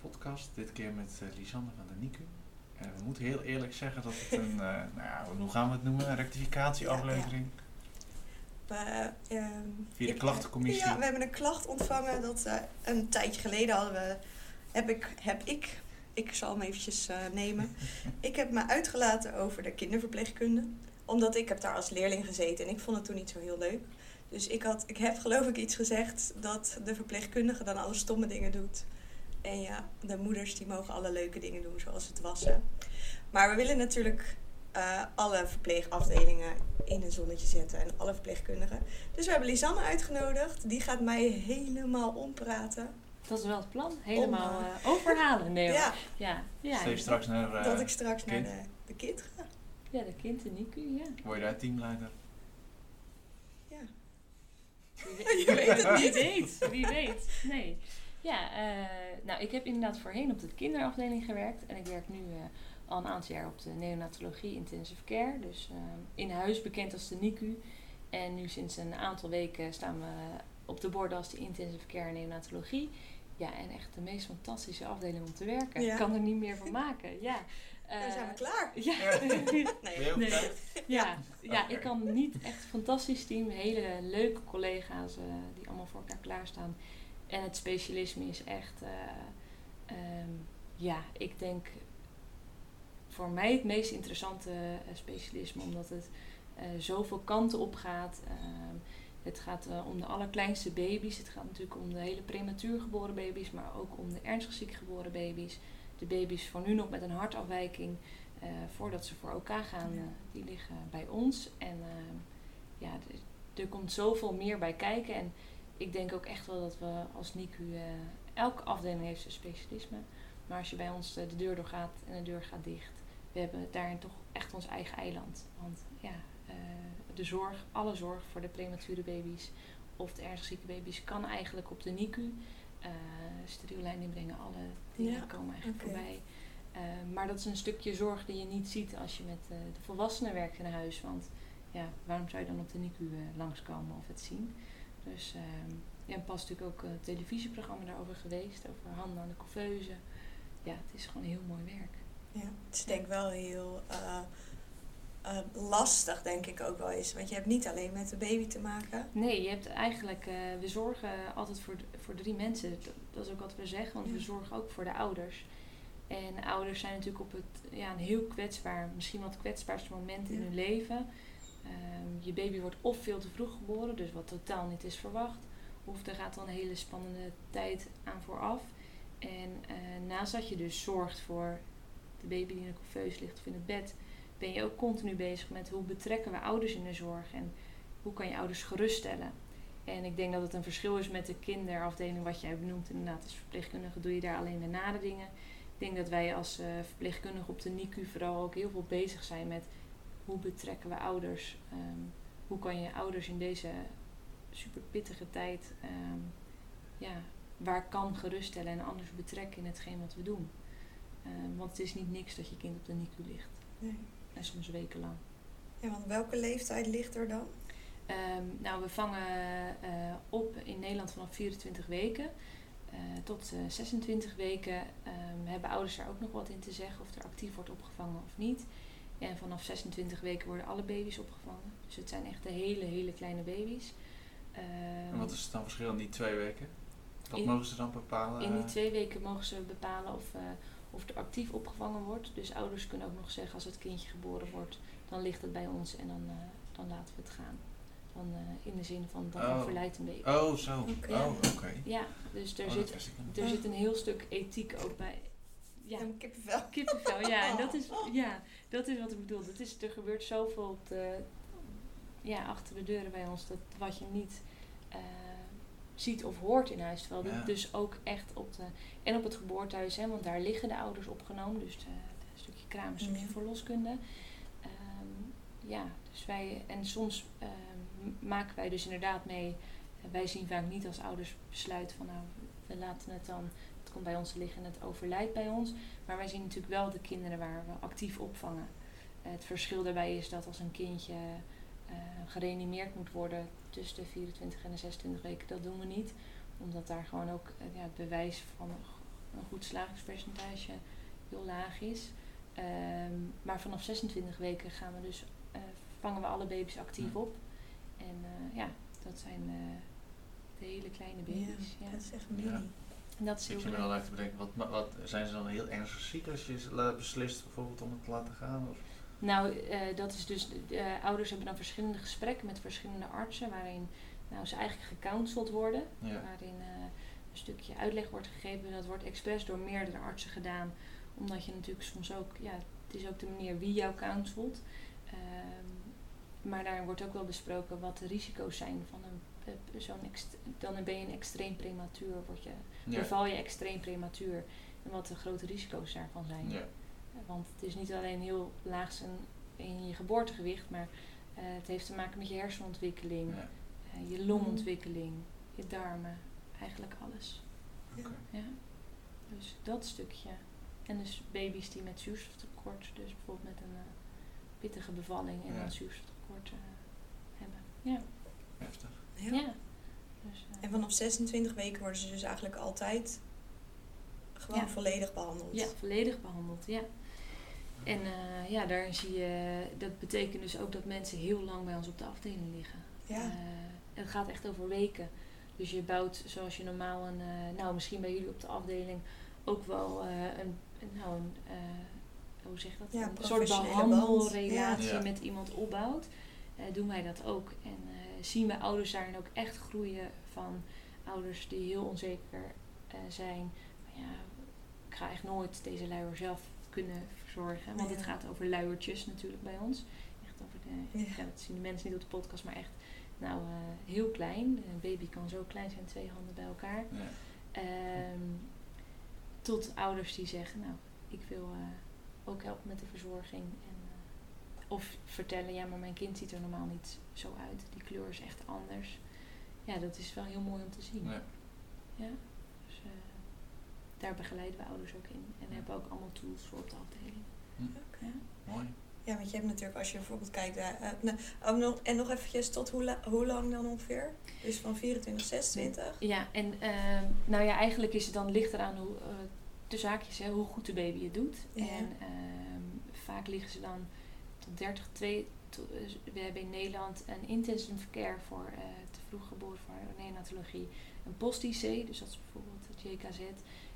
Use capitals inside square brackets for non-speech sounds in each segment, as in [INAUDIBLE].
podcast. Dit keer met uh, Lisanne van de NICU. En we moeten heel eerlijk zeggen dat het een, uh, [LAUGHS] nou ja, hoe gaan we het noemen? Een rectificatieaflevering. We, ehm, Via de ik- klachtencommissie. Ja, we hebben een klacht ontvangen. Dat eh, een tijdje geleden hadden we, heb ik, heb ik, ik zal hem eventjes eh, nemen. [LAUGHS] ik heb me uitgelaten over de kinderverpleegkunde. Omdat ik heb daar als leerling gezeten en ik vond het toen niet zo heel leuk. Dus ik, had, ik heb geloof ik iets gezegd dat de verpleegkundige dan alle stomme dingen doet. En ja, de moeders die mogen alle leuke dingen doen, zoals het wassen. Maar we willen natuurlijk eh, alle verpleegafdelingen in een zonnetje zetten en alle verpleegkundigen. Dus we hebben Lisanne uitgenodigd. Die gaat mij helemaal ompraten. Dat is wel het plan. Helemaal Om, eh, overhalen. Nee. Ja, ja. ja. Steeds straks naar eh, dat ik straks kind. naar de, de kind ga. Ja, de kind en Niku, ja. word je daar teamleider. Ja. Wie [LAUGHS] Je weet het [LAUGHS] niet. Wie weet, wie weet. Nee. Ja, eh, nou, ik heb inderdaad voorheen op de kinderafdeling gewerkt. En ik werk nu eh, al een aantal jaar op de neonatologie intensive care. Dus eh, in huis bekend als de NICU. En nu sinds een aantal weken staan we op de borden als de intensive care neonatologie. Ja, en echt de meest fantastische afdeling om te werken. Ja. Ik kan er niet meer van maken. Ja. [LAUGHS] Dan zijn we [LAUGHS] [LAUGHS] klaar. Ja. Nee. Nee. Ja, ja Oké. ik kan niet echt een fantastisch team. Hele leuke collega's eh, die allemaal voor elkaar klaarstaan. En het specialisme is echt, eh, ehm, ja, ik denk voor mij het meest interessante eh, specialisme. Omdat het eh, zoveel kanten op gaat. Ehm, het gaat om de allerkleinste baby's. Het gaat natuurlijk om de hele prematuur geboren baby's. Maar ook om de ernstig ziek geboren baby's. De baby's voor nu nog met een hartafwijking. voordat ze voor elkaar gaan, Ja. die liggen bij ons. En ehm, ja, er- er komt zoveel meer bij kijken. En ik denk ook echt wel dat we als NICU, eh, elke afdeling heeft zijn specialisme. Maar als je bij ons eh, de deur doorgaat en de deur gaat dicht, we hebben daarin toch echt ons eigen eiland. Want ja, eh, de zorg, alle zorg voor de premature baby's of de ernstig zieke baby's kan eigenlijk op de NICU. Steriellijn inbrengen, alle dingen Ja, komen eigenlijk voorbij. Maar dat is een stukje zorg die je niet ziet als je met de volwassenen werkt in huis. Want ja, waarom zou je dan op de NICU langskomen of het zien? Dus ehm ja, en pas natuurlijk ook een televisieprogramma daarover geweest, over handen aan de couveuse. Ja, het is gewoon heel mooi werk. Ja, het is denk ik wel heel eh, eh, lastig, denk ik ook wel eens. Want je hebt niet alleen met de baby te maken. Nee, je hebt eigenlijk, eh, we zorgen altijd voor, voor drie mensen. Dat, is ook wat we zeggen, want Ja. we zorgen ook voor de ouders. En ouders zijn natuurlijk op het, ja, een heel kwetsbaar, misschien wat kwetsbaarste moment in hun leven. Ehm, je baby wordt of veel te vroeg geboren, dus wat totaal niet is verwacht. Of er gaat dan een hele spannende tijd aan vooraf. En eh, naast dat je dus zorgt voor de baby die in de couveuse ligt of in het bed, ben je ook continu bezig met hoe betrekken we ouders in de zorg en hoe kan je ouders geruststellen. En ik denk dat het een verschil is met de kinderafdeling, wat jij benoemt inderdaad. Als verpleegkundige doe je daar alleen de nare dingen. Ik denk dat wij als eh verpleegkundige op de NICU vooral ook heel veel bezig zijn met hoe betrekken we ouders. Ehm, hoe kan je ouders in deze super pittige tijd, ehm, ja, waar kan geruststellen en anders betrekken in hetgeen wat we doen. Ehm, want het is niet niks dat je kind op de NICU ligt. Nee. En soms wekenlang. Ja, want welke leeftijd ligt er dan? Nou, we vangen eh, op in Nederland vanaf 24 weken eh, tot eh, 26 weken. Ehm, hebben ouders daar ook nog wat in te zeggen of er actief wordt opgevangen of niet. En vanaf 26 weken worden alle baby's opgevangen. Dus het zijn echt de hele, hele kleine baby's. Ehm, En wat is het dan verschil in die twee weken? Wat In- mogen ze dan bepalen? in die twee weken mogen ze bepalen of, eh, of er actief opgevangen wordt. Dus ouders kunnen ook nog zeggen als het kindje geboren wordt, dan ligt het bij ons en dan, eh, dan laten we het gaan. Dan eh, in de zin van dan Oh. overlijdt een baby. Oh, zo. Oké. Oh, oké. Ja, dus er, Oh, zit, er zit een heel stuk ethiek ook bij. Ja, Ja, kippenvel. kippenvel. Ja, en dat is, [LAUGHS] ja, dat is wat ik bedoel. Het is, er gebeurt zoveel op de, ja, achter de deuren bij ons. Dat wat je niet eh, ziet of hoort in huis. Terwijl Ja. dit dus ook echt op de... En op het geboortehuis, hè, want daar liggen de ouders opgenomen. Dus de, een stukje kraam, een stukje Ja. verloskunde. Ehm, ja, dus wij... En soms ehm, maken wij dus inderdaad mee... eh, wij zien vaak niet als ouders besluiten van... Nou, we laten het dan... Het komt bij ons te liggen en het overlijdt bij ons. Maar wij zien natuurlijk wel de kinderen waar we actief opvangen. Het verschil daarbij is dat als een kindje eh, gereanimeerd moet worden tussen de 24 en de 26 weken, dat doen we niet. Omdat daar gewoon ook eh, ja, het bewijs van een, goed slagingspercentage heel laag is. Ehm, maar vanaf 26 weken gaan we dus, eh, vangen we alle baby's actief Ja. op. En eh, ja, dat zijn eh, de hele kleine baby's. Ja. dat is echt mini. Ja. Dat is Ik zit me wel uit te bedenken, wat, wat, zijn ze dan heel ernstig ziek als je beslist bijvoorbeeld om het te laten gaan? Of? Nou, eh, dat is dus, de ouders hebben dan verschillende gesprekken met verschillende artsen, waarin nou, ze eigenlijk gecounseld worden. Ja. Waarin eh, een stukje uitleg wordt gegeven. Dat wordt expres door meerdere artsen gedaan. Omdat je natuurlijk soms ook, ja, het is ook de manier wie jou counselt. Ehm, maar daarin wordt ook wel besproken wat de risico's zijn van een zo'n dan ben je een extreem prematuur, word je, Ja. beval je extreem prematuur en wat de grote risico's daarvan zijn. Ja. Want het is niet alleen heel laag zijn in je geboortegewicht, maar eh, het heeft te maken met je hersenontwikkeling, Ja. eh, je longontwikkeling, je darmen, eigenlijk alles. Ja. Ja. Dus dat stukje. En dus baby's die met zuurstoftekort, dus bijvoorbeeld met een eh, pittige bevalling en Ja. dan zuurstoftekort eh, hebben. Ja. Ja. ja. Dus, eh, En vanaf 26 weken worden ze dus eigenlijk altijd gewoon Ja. volledig behandeld. Ja, volledig behandeld, ja. En eh, ja, daar zie je, dat betekent dus ook dat mensen heel lang bij ons op de afdeling liggen. Ja. Eh, het gaat echt over weken. Dus je bouwt zoals je normaal een, eh, nou misschien bij jullie op de afdeling ook wel eh, een, een- nou een, eh, hoe zeg je dat? Ja, een soort behandelrelatie. Ja. met iemand opbouwt. Eh, doen wij dat ook. En zien we ouders daarin ook echt groeien van ouders die heel onzeker eh, zijn. Van, ja, ik ga echt nooit deze luier zelf kunnen verzorgen. Want het Ja. gaat over luiertjes natuurlijk bij ons. Echt over de, Ja. ja, dat zien de mensen niet op de podcast, maar echt nou, eh, heel klein. Een baby kan zo klein zijn, twee handen bij elkaar. Ja. Ehm, tot ouders die zeggen, nou, ik wil eh, ook helpen met de verzorging. Eh, of vertellen, ja, maar mijn kind ziet er normaal niet zo uit. Die kleur is echt anders. Ja, dat is wel heel mooi om te zien. Ja. Ja? Dus eh, daar begeleiden we ouders ook in. En Ja. hebben ook allemaal tools voor op de afdeling. Oké. Ja. Mooi. Ja, want je hebt natuurlijk, als je bijvoorbeeld kijkt, naar, eh, nou, oh, nog, en nog eventjes tot hoe, la- hoe lang dan ongeveer? Dus van 24, 26? Ja, en ehm, nou ja, eigenlijk is het dan ligt eraan hoe, eh, de zaakjes, hè, hoe goed de baby het doet. Ja. En ehm, vaak liggen ze dan tot 30, 2, to- eh, we hebben in Nederland een intensive care voor eh, te vroeg geboren voor neonatologie. Een post-IC, dus dat is bijvoorbeeld het JKZ.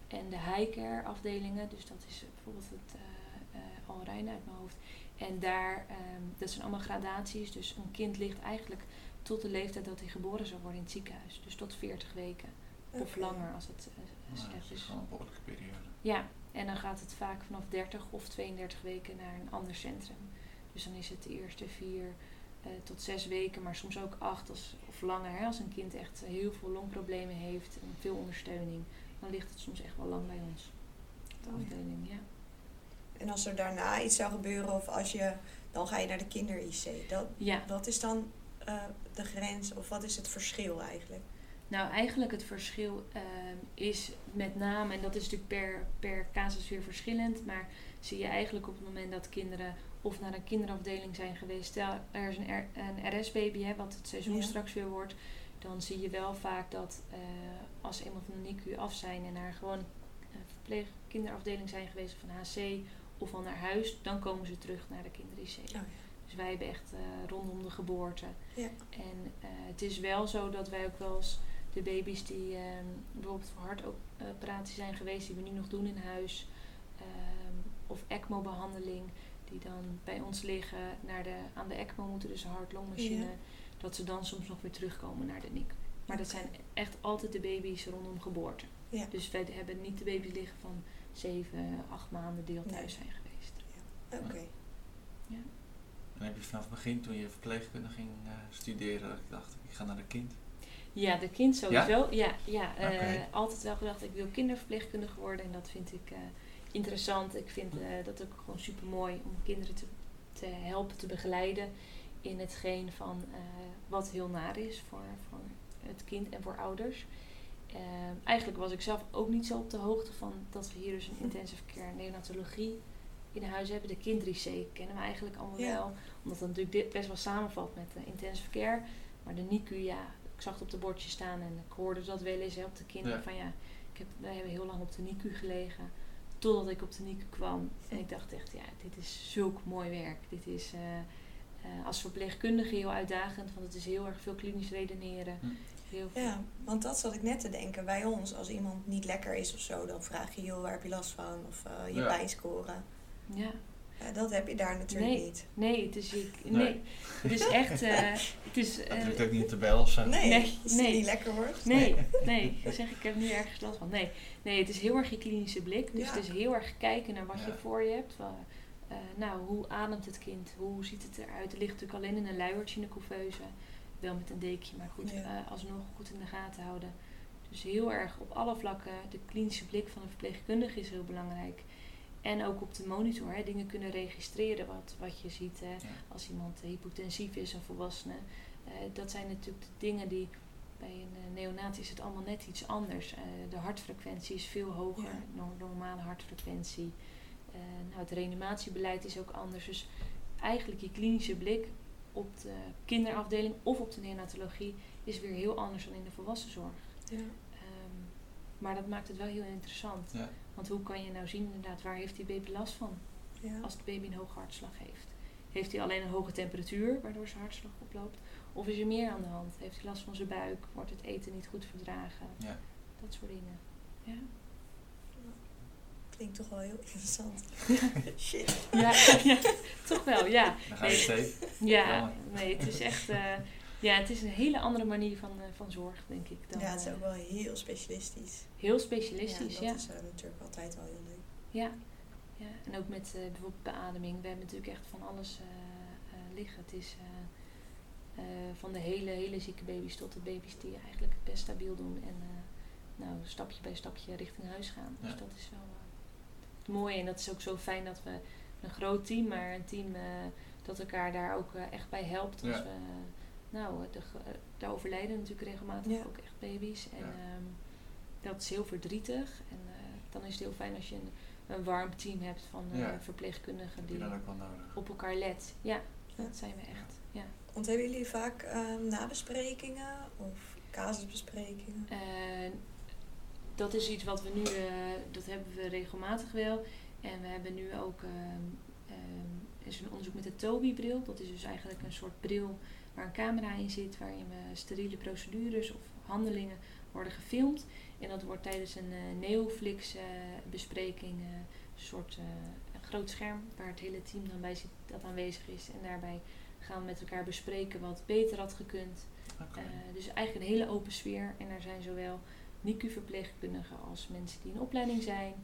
En de high care afdelingen, dus dat is bijvoorbeeld het eh eh Al Rijn uit mijn hoofd. En daar, ehm, dat zijn allemaal gradaties. Dus een kind ligt eigenlijk tot de leeftijd dat hij geboren zou worden in het ziekenhuis. Dus tot 40 weken. Of langer als het eh, Nou, slecht dat is is. gewoon een behoorlijke periode. Ja, en dan gaat het vaak vanaf 30 of 32 weken naar een ander centrum. Dus dan is het de eerste vier eh, tot zes weken, maar soms ook acht als, of langer. Hè, als een kind echt heel veel longproblemen heeft en veel ondersteuning, dan ligt het soms echt wel lang bij ons. De afdeling, ja. En als er daarna iets zou gebeuren of als je, dan ga je naar de kinder-IC. Dat, Ja, wat is dan eh, de grens of wat is het verschil eigenlijk? Nou, eigenlijk het verschil ehm, is met name, en dat is natuurlijk per, per casus weer verschillend, maar zie je eigenlijk op het moment dat kinderen of naar een kinderafdeling zijn geweest, stel er is een, R- een RS-baby, hè, wat het seizoen Ja. straks weer wordt, dan zie je wel vaak dat eh, als ze eenmaal van de NICU af zijn en naar gewoon een verpleeg kinderafdeling zijn geweest of een HC of al naar huis, dan komen ze terug naar de kinder-IC. Oh, ja. Dus wij hebben echt eh, rondom de geboorte. Ja. En eh, het is wel zo dat wij ook wel eens de baby's die ehm, bijvoorbeeld voor hartoperatie zijn geweest, die we nu nog doen in huis, ehm, of ECMO-behandeling, die dan bij ons liggen, naar de, aan de ECMO moeten, dus een hart-longmachine, Ja. dat ze dan soms nog weer terugkomen naar de NICU. Maar dat zijn echt altijd de baby's rondom geboorte. Ja. Dus wij hebben niet de baby's liggen van zeven, acht maanden die al thuis Nee. zijn geweest. Oké. En heb je vanaf het begin, toen je verpleegkunde ging eh, studeren, dat ik dacht, ik ga naar de kind? Ja, de kind sowieso. Ja, ja, eh, Oké. altijd wel gedacht, ik wil kinderverpleegkundige worden. En dat vind ik eh, interessant. Ik vind eh, dat ook gewoon super mooi om kinderen te, te helpen, te begeleiden in hetgeen van eh, wat heel naar is voor, voor het kind en voor ouders. Eh, eigenlijk was ik zelf ook niet zo op de hoogte van dat we hier dus een intensive care neonatologie in huis hebben. De kind kennen we eigenlijk allemaal Ja. wel. Omdat dat natuurlijk dit best wel samenvalt met de intensive care. Maar de NICU, ja, ik zag het op de bordje staan en ik hoorde dat wel eens hè, op de kinderen. Ja. Van ja, ik heb, wij hebben heel lang op de NICU gelegen. Totdat ik op de NICU kwam. En ik dacht echt, ja, dit is zulk mooi werk. Dit is eh, eh, als verpleegkundige heel uitdagend. Want het is heel erg veel klinisch redeneren. Hm. Heel veel. Ja, want dat zat ik net te denken. Bij ons, als iemand niet lekker is of zo, dan vraag je, joh, waar heb je last van? Of eh, je Ja. pijnscoren. ja. Ja, dat heb je daar natuurlijk Nee. niet. Nee, het is, ik, nee. Nee. het is echt... eh, het is, Dat eh, drukt ook niet op de bel of zo. Nee, Nee, als nee. niet lekker wordt. Nee, nee. Ik zeg, ik heb nu ergens last van. Nee, nee het is heel erg je klinische blik. Dus Ja. het is heel erg kijken naar wat Ja. je voor je hebt. Van, eh, nou, hoe ademt het kind? Hoe ziet het eruit? Het ligt natuurlijk alleen in een luiertje in de couveuse. Wel met een dekje, maar goed, Ja. eh, alsnog goed in de gaten houden. Dus heel erg op alle vlakken, de klinische blik van een verpleegkundige is heel belangrijk. En ook op de monitor, hè, dingen kunnen registreren wat, wat je ziet. Hè, Ja. Als iemand hypotensief is, een volwassene. Eh, dat zijn natuurlijk de dingen die bij een eh, neonaat is het allemaal net iets anders. Eh, de hartfrequentie is veel hoger, Ja. nor- normale hartfrequentie. Nou, het reanimatiebeleid is ook anders. Dus eigenlijk je klinische blik op de kinderafdeling of op de neonatologie is weer heel anders dan in de volwassenzorg. Ja. Ehm, maar dat maakt het wel heel interessant. Ja. Want hoe kan je nou zien inderdaad waar heeft die baby last van Ja. als de baby een hoge hartslag heeft? Heeft hij alleen een hoge temperatuur waardoor zijn hartslag oploopt? Of is er meer aan de hand? Heeft hij last van zijn buik? Wordt het eten niet goed verdragen? Ja. Dat soort dingen. Ja, Klinkt toch wel heel interessant. [LAUGHS] Shit. ja, [LAUGHS] ja toch wel, ja. Dan ga je steeds. Ja, nee, het is echt... eh, ja, het is een hele andere manier van, eh, van zorg, denk ik. Dan, ja, het is eh, ook wel heel specialistisch. heel specialistisch, ja. ja. Dat is eh, natuurlijk altijd wel heel leuk. Ja, ja. en ook met eh, bijvoorbeeld beademing. We hebben natuurlijk echt van alles eh, eh, liggen. Het is eh, eh, van de hele, hele zieke baby's tot de baby's die eigenlijk het best stabiel doen. En eh, nou, stapje bij stapje richting huis gaan. Dus dat is wel eh, het mooie. En dat is ook zo fijn dat we een groot team, maar een team eh, dat elkaar daar ook echt bij helpt. Als Ja. we, nou, de, ge- eh, daar overlijden natuurlijk regelmatig Ja. ook echt baby's. En Ja. ehm, dat is heel verdrietig. En eh, dan is het heel fijn als je een, een warm team hebt van eh, Ja. verpleegkundigen die dan ook wel nodig. op elkaar let. Ja, Ja. dat zijn we echt. Ja. Want hebben jullie vaak ehm, nabesprekingen of casusbesprekingen? Eh, dat is iets wat we nu, eh, dat hebben we regelmatig wel. En we hebben nu ook ehm, ehm, is een onderzoek met de Toby-bril. Dat is dus eigenlijk een soort bril waar een camera in zit, waarin steriele procedures of handelingen worden gefilmd. En dat wordt tijdens een eh Neoflix eh, bespreking eh, een soort een groot scherm waar het hele team dan bij zit dat aanwezig is. En daarbij gaan we met elkaar bespreken wat beter had gekund. Dus eigenlijk een hele open sfeer. En er zijn zowel NICU-verpleegkundigen als mensen die in opleiding zijn,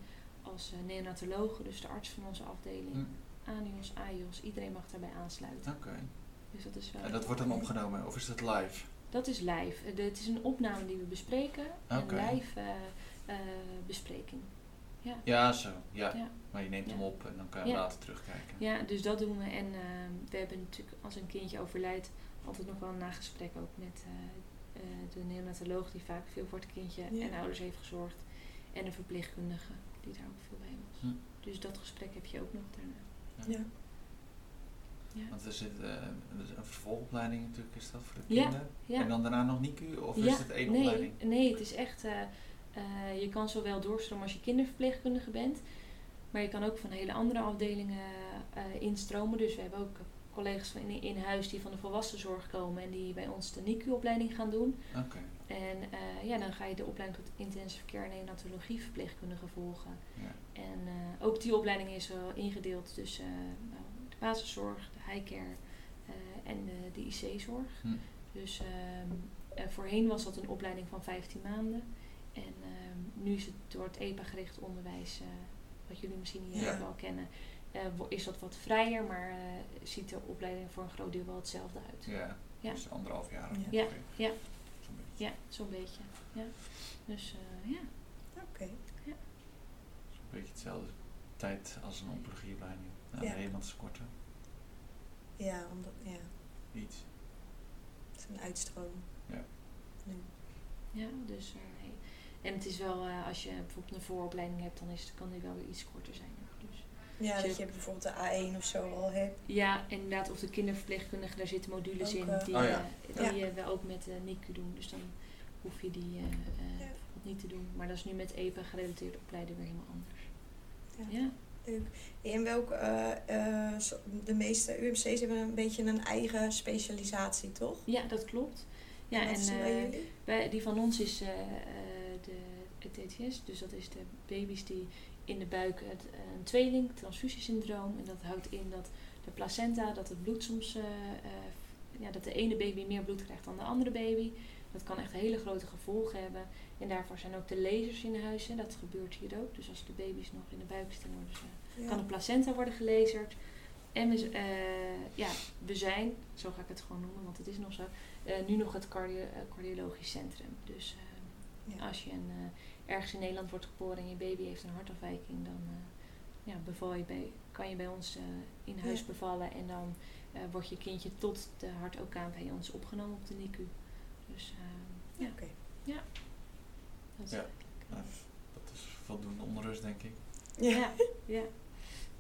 als neonatologen, dus de arts van onze afdeling, Hm, ANIOS, AIOS, iedereen mag daarbij aansluiten. Oké. Dus dat is wel. En dat wordt dan opgenomen of is dat live? Dat is live. De- het is een opname die we bespreken. Een live eh, eh, bespreking. Ja. Ja, zo. Ja. Ja. Maar je neemt Ja. hem op en dan kan je Ja. later terugkijken. ja, dus dat doen we. En ehm, we hebben natuurlijk als een kindje overlijdt altijd nog wel een nagesprek ook met eh, eh, de neonatoloog die vaak veel voor het kindje Ja. en ouders heeft gezorgd. En een verpleegkundige die daar ook veel bij was. Hm. Dus dat gesprek heb je ook nog daarna. Ja. Ja. Want er zit eh, een vervolgopleiding natuurlijk, is dat voor de Ja, kinderen? ja. En dan daarna nog NICU? Of is het één nee, opleiding? Nee, het is echt. eh, eh, je kan zowel doorstromen als je kinderverpleegkundige bent. Maar je kan ook van hele andere afdelingen instromen. Dus we hebben ook collega's van in, in huis die van de volwassenzorg komen en die bij ons de NICU-opleiding gaan doen. Oké. En ja, dan ga je de opleiding tot intensive care en neonatologie verpleegkundige volgen. Ja. En ook die opleiding is wel ingedeeld tussen nou, basiszorg, de high care eh, en de, de IC-zorg. Hm. Dus ehm, eh, voorheen was dat een opleiding van 15 maanden. En ehm, nu is het door het EPA-gericht onderwijs, eh, wat jullie misschien hier Ja. wel kennen, eh, is dat wat vrijer, maar eh, ziet de opleiding voor een groot deel wel hetzelfde uit. Ja. Ja. Dus anderhalf jaar. Ja. Ja. Zo'n beetje. ja zo'n beetje. Ja. Dus uh, ja. Oké. Ja. Zo'n beetje hetzelfde tijd als een oncologie bij nu. Nou, Ja. het is korter. Ja, omdat, ja, Iets. het is een uitstroom. Ja. Nu. Ja, dus eh, nee. En het is wel, eh, als je bijvoorbeeld een vooropleiding hebt, dan is het, kan die wel weer iets korter zijn. Dus. Ja, Dus dat je bijvoorbeeld de A1 of zo al hebt. Ja, inderdaad, of de kinderverpleegkundige, daar zitten modules Ook, in eh, die, Oh ja. die Ja. we ook met de NICU doen. Dus dan hoef je die Ja. bijvoorbeeld niet te doen. Maar dat is nu met EPA gerelateerd opleiden weer helemaal anders. Ja. In welke, eh, eh, de meeste UMC's hebben een beetje een eigen specialisatie, toch? ja dat klopt. Ja, en bij eh? Bij, die van ons is de, het TTS, dus dat is de baby's die in de buik het, een tweeling, transfusiesyndroom. En dat houdt in dat de placenta, dat het bloed soms, ja, dat de ene baby meer bloed krijgt dan de andere baby. Dat kan echt hele grote gevolgen hebben. En daarvoor zijn ook de lasers in huis. Hè. Dat gebeurt hier ook. Dus als de baby's nog in de buik zitten, worden ze Ja. kan de placenta worden gelazerd. En we, eh, ja, we zijn, zo ga ik het gewoon noemen, want het is nog zo, eh, nu nog het cardio- eh, cardiologisch centrum. Dus Ja. als je een, ergens in Nederland wordt geboren en je baby heeft een hartafwijking, dan ja, beval je bij, kan je bij ons in huis Ja. bevallen en dan wordt je kindje tot de hart-OK bij ons opgenomen op de NICU. Dus eh, ja, Oké. dat is Ja. Nou, dat is voldoende onrust, denk ik. Ja. ja, ja,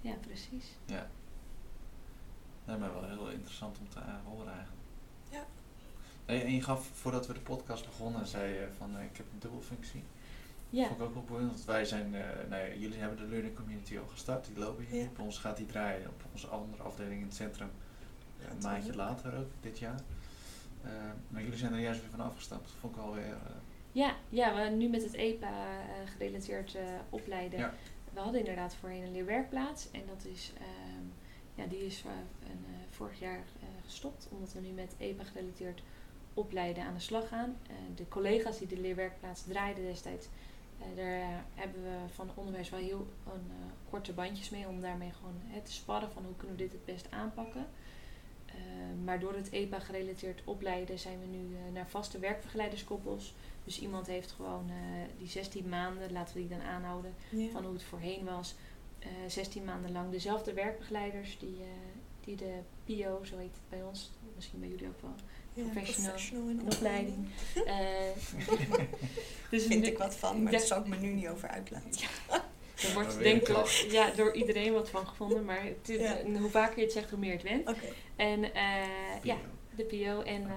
ja, precies. Ja. Nee, maar wel heel interessant om te eh, horen eigenlijk. Ja. Nee, en je gaf, voordat we de podcast begonnen, zei je van eh, ik heb een dubbelfunctie. Ja, Vond ik ook wel boeiend, want wij zijn, eh, nou ja, jullie hebben de learning community al gestart, die lopen hier. Ja. Bij ons gaat die draaien op onze andere afdeling in het centrum. eh, een maandje leuk. later ook, dit jaar. Eh, maar jullie zijn er juist weer van afgestapt. Dat vond ik wel weer... eh, Ja, ja, we nu met het EPA eh, gerelateerd opleiden. Ja. We hadden inderdaad voorheen een leerwerkplaats. En dat is, ehm, ja, die is een, vorig jaar gestopt. Omdat we nu met EPA gerelateerd opleiden aan de slag gaan. De collega's die de leerwerkplaats draaiden destijds. daar hebben we van onderwijs wel heel een, korte bandjes mee. Om daarmee gewoon hè, te sparren van hoe kunnen we dit het best aanpakken. Eh, maar door het EPA gerelateerd opleiden zijn we nu eh, naar vaste werkbegeleiderskoppels. Dus iemand heeft gewoon eh, die 16 maanden, laten we die dan aanhouden, Ja. van hoe het voorheen was. eh 16 maanden lang dezelfde werkbegeleiders die, die de PO, zo heet het bij ons, misschien bij jullie ook wel, Ja, professional in in opleiding. Eh, [LAUGHS] dus Vind ik wat van, maar daar zal ik me nu niet over uitlaten. [LAUGHS] Er wordt denk ik ja, door iedereen wat van gevonden, maar het is- Ja. en hoe vaker je het zegt, hoe meer het went. Oké. En eh, ja, de PO. En eh,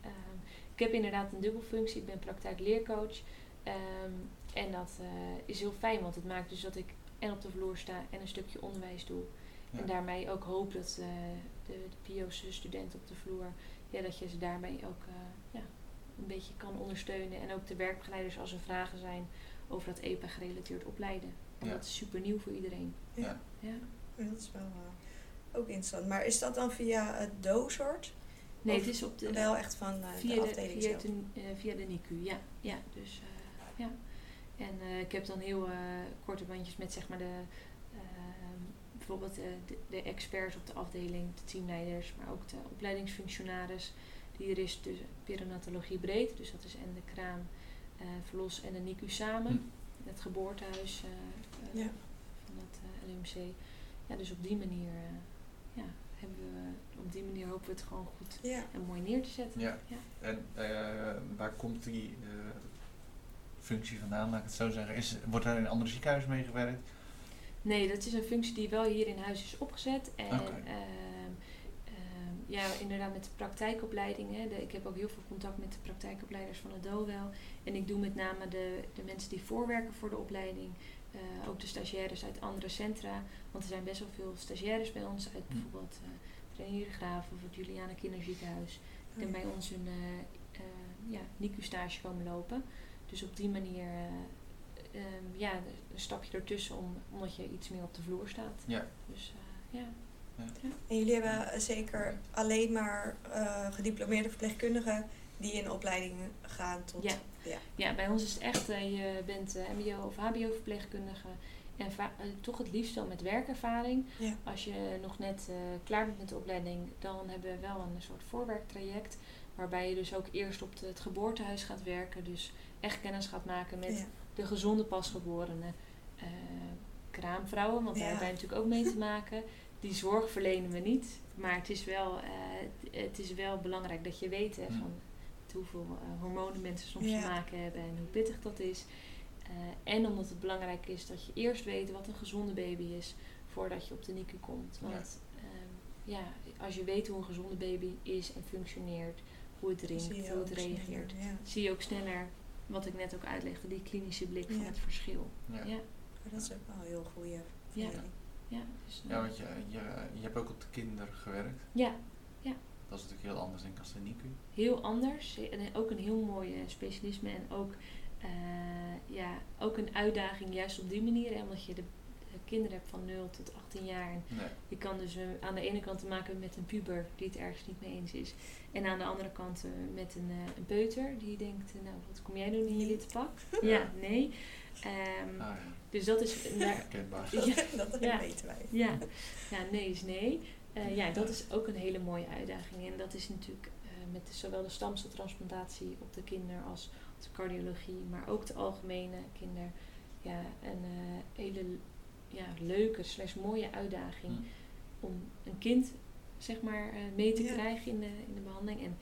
ehm, ik heb inderdaad een dubbelfunctie. Ik ben praktijkleercoach. Ehm, en dat eh, is heel fijn, want het maakt dus dat ik en op de vloer sta en een stukje onderwijs doe. Ja. En daarmee ook hoop dat eh, de, de PO's, de studenten op de vloer, ja, dat je ze daarmee ook eh, ja, een beetje kan ondersteunen. En ook de werkbegeleiders als er vragen zijn over dat EPA gerelateerd opleiden. Want Ja. dat is super nieuw voor iedereen. Ja. Ja. Dat is wel eh, ook interessant. Maar is dat dan via het DO-soort? Nee, Of het is op de, Wel echt van eh, via de de, afdeling via, de, eh, via de NICU, ja. ja dus, eh, ja. En eh, ik heb dan heel eh, korte bandjes met zeg maar de, ehm, bijvoorbeeld eh, de, de experts op de afdeling, de teamleiders, maar ook de opleidingsfunctionaris die er is, dus perinatologie breed, dus dat is en de kraam, eh, verlos en de NICU samen, Hm. het geboortehuis eh, eh, Ja. van het eh, LUMC. Ja, dus op die manier, eh, ja, hebben we, op die manier hopen we het gewoon goed Ja. en mooi neer te zetten. Ja. Ja. En eh, waar komt die eh, functie vandaan, laat ik het zo zeggen? Is, wordt daar in andere ziekenhuizen mee gewerkt? Nee, dat is een functie die wel hier in huis is opgezet. En ja, inderdaad met de praktijkopleidingen. De, ik heb ook heel veel contact met de praktijkopleiders van het DOWEL. En ik doe met name de, de mensen die voorwerken voor de opleiding. eh, ook de stagiaires uit andere centra. Want er zijn best wel veel stagiaires bij ons. Uit Hm. bijvoorbeeld uh, Reinier Graaf of het Juliana Kinderziekenhuis. Die Oh, bij ons een eh, eh, ja, NICU-stage komen lopen. Dus op die manier eh, ehm, ja, een stapje ertussen om, omdat je iets meer op de vloer staat. Ja. Dus ja. En jullie hebben zeker alleen maar eh, gediplomeerde verpleegkundigen die in opleiding gaan tot... Ja. Ja. ja, bij ons is het echt, eh, je bent eh, mbo of hbo verpleegkundige En toch het liefst wel met werkervaring. Ja. Als je nog net klaar bent met de opleiding, dan hebben we wel een soort voorwerktraject. Waarbij je dus ook eerst op de- het geboortehuis gaat werken. Dus echt kennis gaat maken met Ja. de gezonde pasgeborene eh, kraamvrouwen. Want daar hebben wij natuurlijk ook mee te [LAUGHS] maken. Die zorg verlenen we niet. Maar het is wel, eh, het- is wel belangrijk dat je weet hè, van hoeveel eh, hormonen mensen soms Ja. te maken hebben en hoe pittig dat is. Eh, en omdat het belangrijk is dat je eerst weet wat een gezonde baby is voordat je op de NICU komt. Ja. Want ehm, ja, als je weet hoe een gezonde baby is en functioneert, hoe het drinkt, hoe het reageert, sneller, Ja. zie je ook sneller, wat ik net ook uitlegde, die klinische blik van Ja. het verschil. Ja. Ja, Maar dat is ook wel een heel goede Ja. Ja, dus, eh, Ja, want je, je, je hebt ook op de kinder gewerkt. ja, Dat is natuurlijk heel anders denk ik als de NICU. heel anders. En ook een heel mooi eh, specialisme en ook, eh, ja, ook een uitdaging juist op die manier. Hè, omdat je de kinderen hebt van 0 tot 18 jaar. Nee. je kan dus eh, aan de ene kant te maken hebben met een puber die het ergens niet mee eens is. En aan de andere kant eh, met een, eh, een peuter die denkt, nou wat kom jij doen in je witte pak? [LAUGHS] ja, nee. Ehm, Ah, ja. Dus dat is... [LAUGHS] daar- [LAUGHS] ja, dat Ja. weten wij. ja. ja, nee is nee. Eh, ja, dat is ook een hele mooie uitdaging. En dat is natuurlijk eh, met zowel de stamceltransplantatie op de kinder als op de cardiologie, maar ook de algemene kinder. Ja, een eh, hele ja, leuke, slash mooie uitdaging om een kind zeg maar eh, mee te Ja. krijgen in de, in de behandeling. En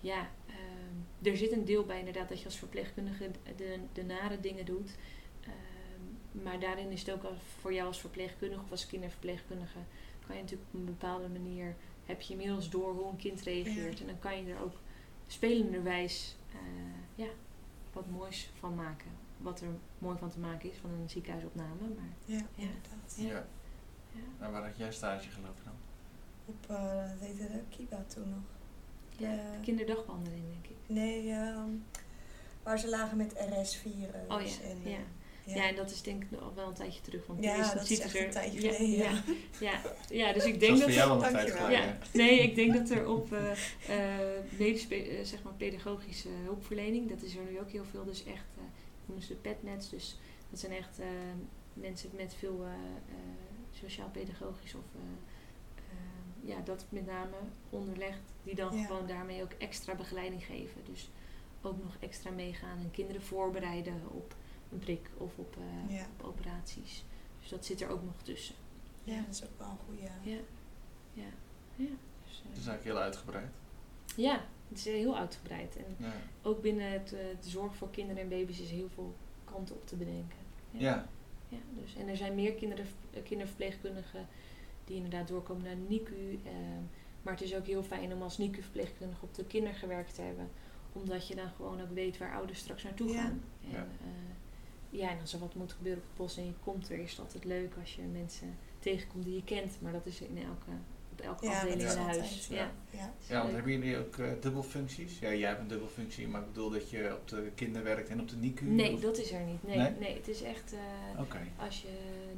ja, ehm, er zit een deel bij inderdaad dat je als verpleegkundige de, de nare dingen doet. Ehm, maar daarin is het ook al voor jou als verpleegkundige of als kinderverpleegkundige kan je natuurlijk op een bepaalde manier heb je inmiddels door hoe een kind reageert. Ja. En dan kan je er ook spelenderwijs eh, ja, wat moois van maken. Wat er mooi van te maken is van een ziekenhuisopname. Maar Ja, inderdaad. Ja. Ja. ja, En waar had jij stage gelopen dan? Op, eh, dat heette de Kiba toen nog. ja, Eh, de kinderdagbehandeling denk ik. Nee, ehm, waar ze lagen met RS-virus. Oh ja, en, eh, ja. Ja. en dat is denk ik al wel een tijdje terug. Want Ja, toen is dat is ziet echt er- een tijdje ja, geleden, Ja, ja. ja, ja, dus [LAUGHS] ik Dat denk dat voor jou er, wel een ja, nee, ik denk dat er op eh eh, medisch, zeg maar pedagogische hulpverlening, dat is er nu ook heel veel, dus echt, eh noemen ze de petnets, dus dat zijn echt eh, mensen met veel eh, eh, sociaal-pedagogisch of ja, dat met name onderlegd, die dan Ja. gewoon daarmee ook extra begeleiding geven. Dus ook nog extra meegaan en kinderen voorbereiden op een prik of op, eh, Ja. op operaties. Dus dat zit er ook nog tussen. ja, dat is ook wel een goede. Ja, ja, ja. Dus, Het is eigenlijk heel uitgebreid. ja, het is heel uitgebreid. En Ja. ook binnen het, eh, de zorg voor kinderen en baby's is heel veel kanten op te bedenken. ja. Ja, dus, en er zijn meer kinderen, eh, kinderverpleegkundigen die inderdaad doorkomen naar de NICU. ehm, maar het is ook heel fijn om als NICU-verpleegkundige op de kinder gewerkt te hebben. Omdat je dan gewoon ook weet waar ouders straks naartoe Ja. gaan. En, Ja. ja. ja, en als er wat moet gebeuren op het bos en je komt er, is het altijd leuk als je mensen tegenkomt die je kent. Maar dat is in elke, op elke afdeling in huis. Ja. Ja. Ja, want hebben jullie ook eh, dubbelfuncties? Ja, jij hebt een dubbelfunctie, maar ik bedoel dat je op de kinder werkt en op de NICU? Nee, of- dat is er niet. Nee, Nee? nee? het is echt, eh, Oké, als je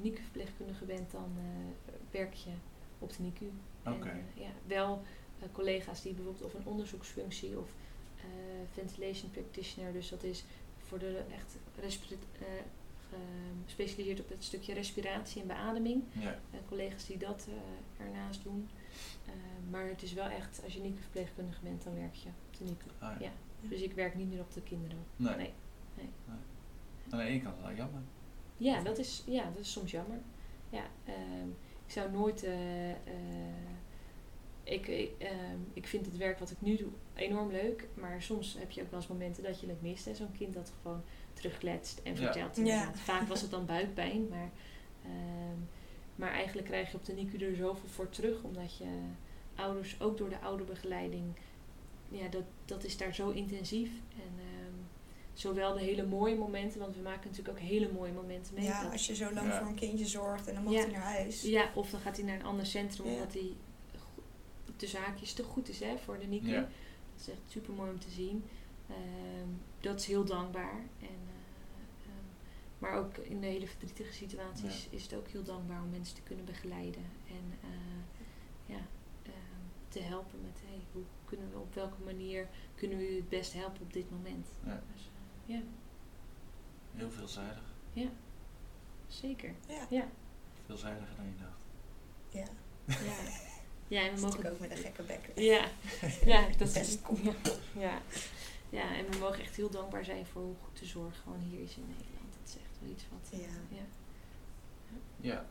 NICU-verpleegkundige bent, dan eh, werk je op de NICU. oké. En, ja, wel collega's die bijvoorbeeld of een onderzoeksfunctie of eh, ventilation practitioner, dus dat is voor de echt respira- eh, gespecialiseerd op het stukje respiratie en beademing. Ja, Eh, collega's die dat eh, ernaast doen. Eh, maar het is wel echt, als je NICU-verpleegkundige bent, dan werk je op de NICU. ah, ja. Ja. Dus ik werk niet meer op de kinderen. Nee. Nee. Aan de ene kant wel jammer. Ja, dat is, ja, dat is soms jammer. Ja, ehm, ik zou nooit. eh, ik, ik, ehm, ik vind het werk wat ik nu doe enorm leuk. Maar soms heb je ook wel eens momenten dat je het mist. Zo'n kind dat gewoon terugkletst en vertelt. Ja. Vaak was het dan buikpijn. Maar, ehm, maar eigenlijk krijg je op de NICU er zoveel voor terug. Omdat je ouders, ook door de ouderbegeleiding. Ja, dat, dat is daar zo intensief. En ehm, zowel de hele mooie momenten. Want we maken natuurlijk ook hele mooie momenten mee. Ja, Dat- als je zo lang Ja. voor een kindje zorgt en dan mag Ja. hij naar huis. ja, of dan gaat hij naar een ander centrum Ja. omdat hij de zaakjes te goed is hè, voor de NICU. Ja. Dat is echt super mooi om te zien. Ehm, dat is heel dankbaar. En, maar ook in de hele verdrietige situaties is het ook heel dankbaar om mensen te kunnen begeleiden. En eh, ja, ehm, te helpen met hey, hoe kunnen we op welke manier kunnen we u het best helpen op dit moment. Ja. Dus, eh, ja. Heel veelzijdig. Ja. zeker. Ja. Ja. Veelzijdiger dan je dacht. Ja. Ja, ja en we ik mogen ook met een gekke bek. Ja, ja dat [LAUGHS] is ja, ja. ja, en we mogen echt heel dankbaar zijn voor hoe goed de zorg gewoon hier is in Nederland. Dat is echt wel iets wat. Ja. ja. Ja.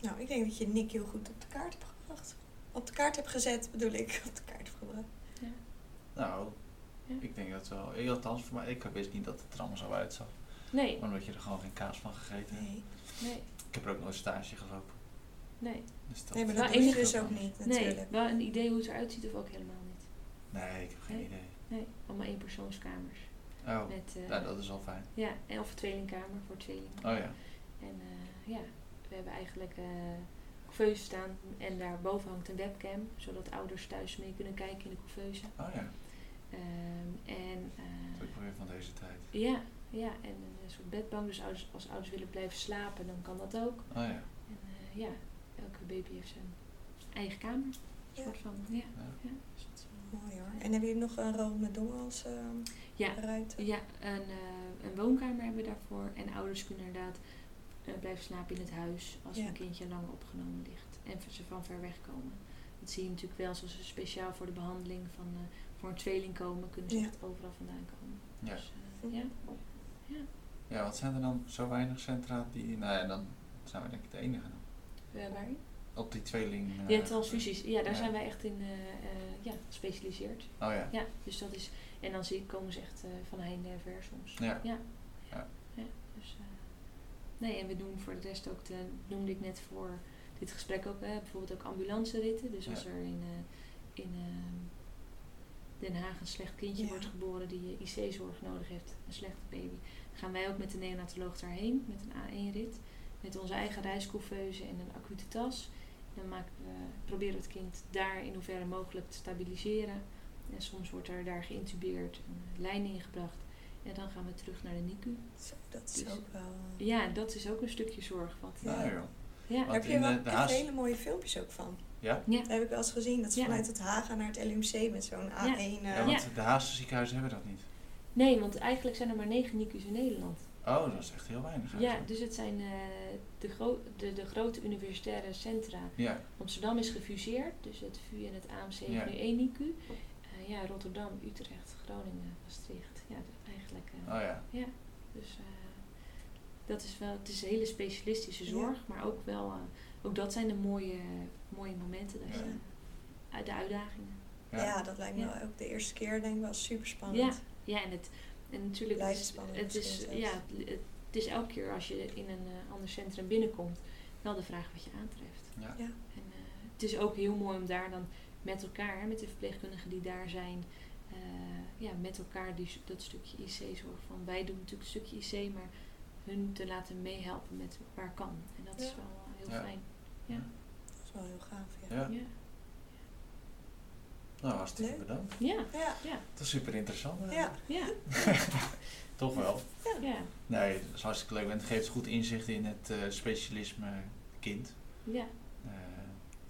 Nou, ik denk dat je Nick heel goed op de kaart hebt gebracht. Op de kaart hebt gezet, bedoel ik. Op de kaart hebt gebracht. Nou, Ja. ik denk dat wel. eh, Althans, voor mij, ik wist niet dat het er allemaal zo uitzag. Nee, Omdat je er gewoon geen kaas van gegeten hebt. Nee. nee, Ik heb er ook nooit stage gelopen. nee. Dus dat Nee, maar Wel dat enige- dus ook niet, natuurlijk. Nee, wel een idee hoe het eruit ziet of ook helemaal niet. Nee, ik heb geen Nee. idee. Nee, allemaal éénpersoonskamers. Oh, Met, eh, ja, dat is al fijn. ja, en of een tweelingkamer voor tweelingen. Oh ja. En eh, ja, we hebben eigenlijk eh couveuse staan en daarboven hangt een webcam, zodat ouders thuis mee kunnen kijken in de couveuse. Oh ja. Ehm, en Dat eh, is ook weer van deze tijd. ja, ja, en een soort bedbank. Dus ouders, als ouders willen blijven slapen, dan kan dat ook. Oh ja. En eh, ja, elke baby heeft zijn eigen kamer. Een Ja. soort van, ja. Ja. ja, Mooi hoor. En hebben jullie nog een Ronald McDonald's ehm ja, ja een, eh, een woonkamer hebben we daarvoor. En ouders kunnen inderdaad eh, blijven slapen in het huis als Ja. een kindje lang opgenomen ligt. En ze van ver weg komen. Dat zie je natuurlijk wel, zoals ze speciaal voor de behandeling van eh, voor een tweeling komen, kunnen ze Ja. echt overal vandaan komen. Ja. Dus, eh, ja. Ja, wat zijn er dan zo weinig centra die... Nou ja, dan zijn we denk ik de enige dan. Waarin? Op die tweeling... eh, Ja, transfusies. Ja, daar ja. zijn wij echt in eh, eh, ja, gespecialiseerd. Oh ja. Ja, dus dat is... En dan zie, komen ze echt eh, van heinde en ver soms. Ja. Ja. Ja. Ja, dus, eh, nee, en we doen voor de rest ook, de, noemde ik net voor dit gesprek ook, bijvoorbeeld ook ambulanceritten. Dus als Ja. er in, eh, in ehm, Den Haag een slecht kindje Ja. wordt geboren die IC-zorg nodig heeft, een slechte baby, gaan wij ook met de neonatoloog daarheen met een A1-rit. Met onze eigen reiscouveuse en een acute tas. Dan maken we, proberen we het kind daar in hoeverre mogelijk te stabiliseren. En soms wordt er daar geïntubeerd, een lijn ingebracht. En dan gaan we terug naar de NICU. Zo, dat is Dus- ook wel... eh, Ja, dat is ook een stukje zorg. Wat, Ja. Nou joh. ja. Want Daar heb je wel eh, echt hele mooie filmpjes ook van. Ja? ja. Dat heb ik wel eens gezien. Dat ze Ja. vanuit het Haga naar het LUMC met zo'n A1... eh, Ja, want de Haagse ziekenhuizen hebben dat niet. Nee, want eigenlijk zijn er maar negen NICU's in Nederland. Oh, dat is echt heel weinig Ja, dus het zijn eh, de, gro- de, de grote universitaire centra. Ja. Amsterdam is gefuseerd, dus het VU en het AMC Ja. heeft nu één NICU. Eh, ja, Rotterdam, Utrecht, Groningen, Maastricht. Ja, eigenlijk. eh, Oh ja. Ja, dus eh, dat is wel, het is een hele specialistische Ja. zorg, maar ook wel, eh, ook dat zijn de mooie, mooie momenten, dat Ja. je, uit de uitdagingen. ja. dat lijkt me Ja. wel ook de eerste keer denk ik wel super spannend. Ja, en, het, en natuurlijk, Blijft het is, spannend het, is, misschien zelfs. ja, het, het is elke keer als je in een eh, ander centrum binnenkomt, wel de vraag wat je aantreft. Ja. Ja. En eh, het is ook heel mooi om daar dan met elkaar, met de verpleegkundigen die daar zijn, eh, ja, met elkaar die, dat stukje IC-zorg van. Wij doen natuurlijk een stukje IC, maar hun te laten meehelpen met waar kan. En dat is wel heel Ja. fijn. Ja. Dat is wel heel gaaf, ja. Nou, hartstikke Leuk. bedankt. Ja. Ja, Ja. Dat is super interessant. ja. Ja. [LAUGHS] Toch wel. Ja. Nee, dat is hartstikke leuk. En het geeft goed inzicht in het eh, specialisme kind. Ja. Eh,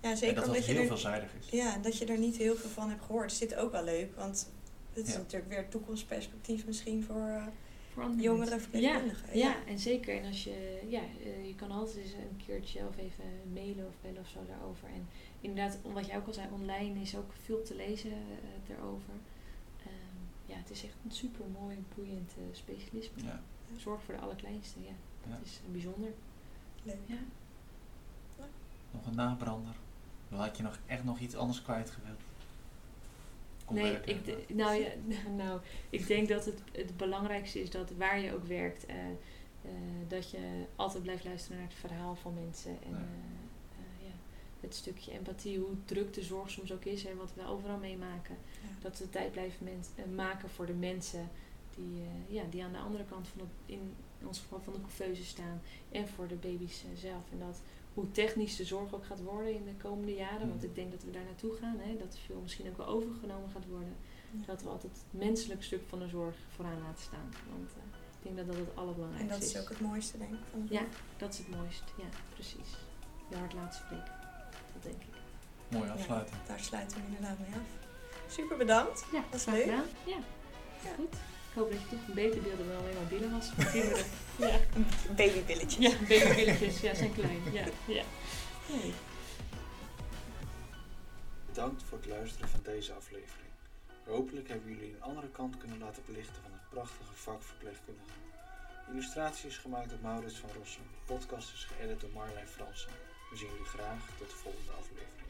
ja en zeker dat omdat het je, heel er, veelzijdig is. ja, dat je er niet heel veel van hebt gehoord. Is dit ook wel leuk, want het is Ja. natuurlijk weer toekomstperspectief misschien voor eh, jongere mensen. verpleegkundigen. Ja, ja, en zeker. En als je, ja, eh, je kan altijd eens een keertje of even mailen of bellen of zo daarover. En inderdaad, om wat jij ook al zei, online is ook veel te lezen eh, erover. Ehm, ja, het is echt een super mooi, boeiend eh, specialisme. Ja. Zorg voor de allerkleinste, ja. Ja. Het is bijzonder. Leuk. Ja. Nog een nabrander. Dan had je nog echt nog iets anders kwijt gewild. Nee, werken. ik, nou, ja, [LAUGHS] [LAUGHS] nou, ik denk dat het, het belangrijkste is dat waar je ook werkt, eh, eh, dat je altijd blijft luisteren naar het verhaal van mensen. En Ja. eh, eh, ja, het stukje empathie, hoe druk de zorg soms ook is en wat we overal meemaken. Ja. Dat we tijd blijven mens- maken voor de mensen die, eh, ja, die aan de andere kant van het, in ons geval van de couveuse staan. En voor de baby's zelf. En dat hoe technisch de zorg ook gaat worden in de komende jaren. Want Mhm. ik denk dat we daar naartoe gaan. Hè, dat veel misschien ook wel overgenomen gaat worden. Ja. Dat we altijd het menselijk stuk van de zorg vooraan laten staan. Want eh, ik denk dat dat het En allerbelangrijkste dat is ook het mooiste, denk ik. Van de Ja, dat is het mooiste. Ja, precies. Je hart laten spreken. Dat denk ik. Mooi afsluiten. Daar sluiten we inderdaad mee af. Super bedankt. Ja, Dat is leuk. gedaan. Ja. goed. Ik hoop dat je toch een beter beelden dan alleen maar billen was voor kinderen. Ja, Babybilletjes. ja babybilletjes. Ja, zijn klein. Ja, ja. Bedankt voor het luisteren van deze aflevering. Hopelijk hebben jullie een andere kant kunnen laten belichten van het prachtige vak verpleegkundige. Illustratie is gemaakt door Maurits van Rossum. De podcast is geëdit door Marlijn Fransen. We zien jullie graag tot de volgende aflevering.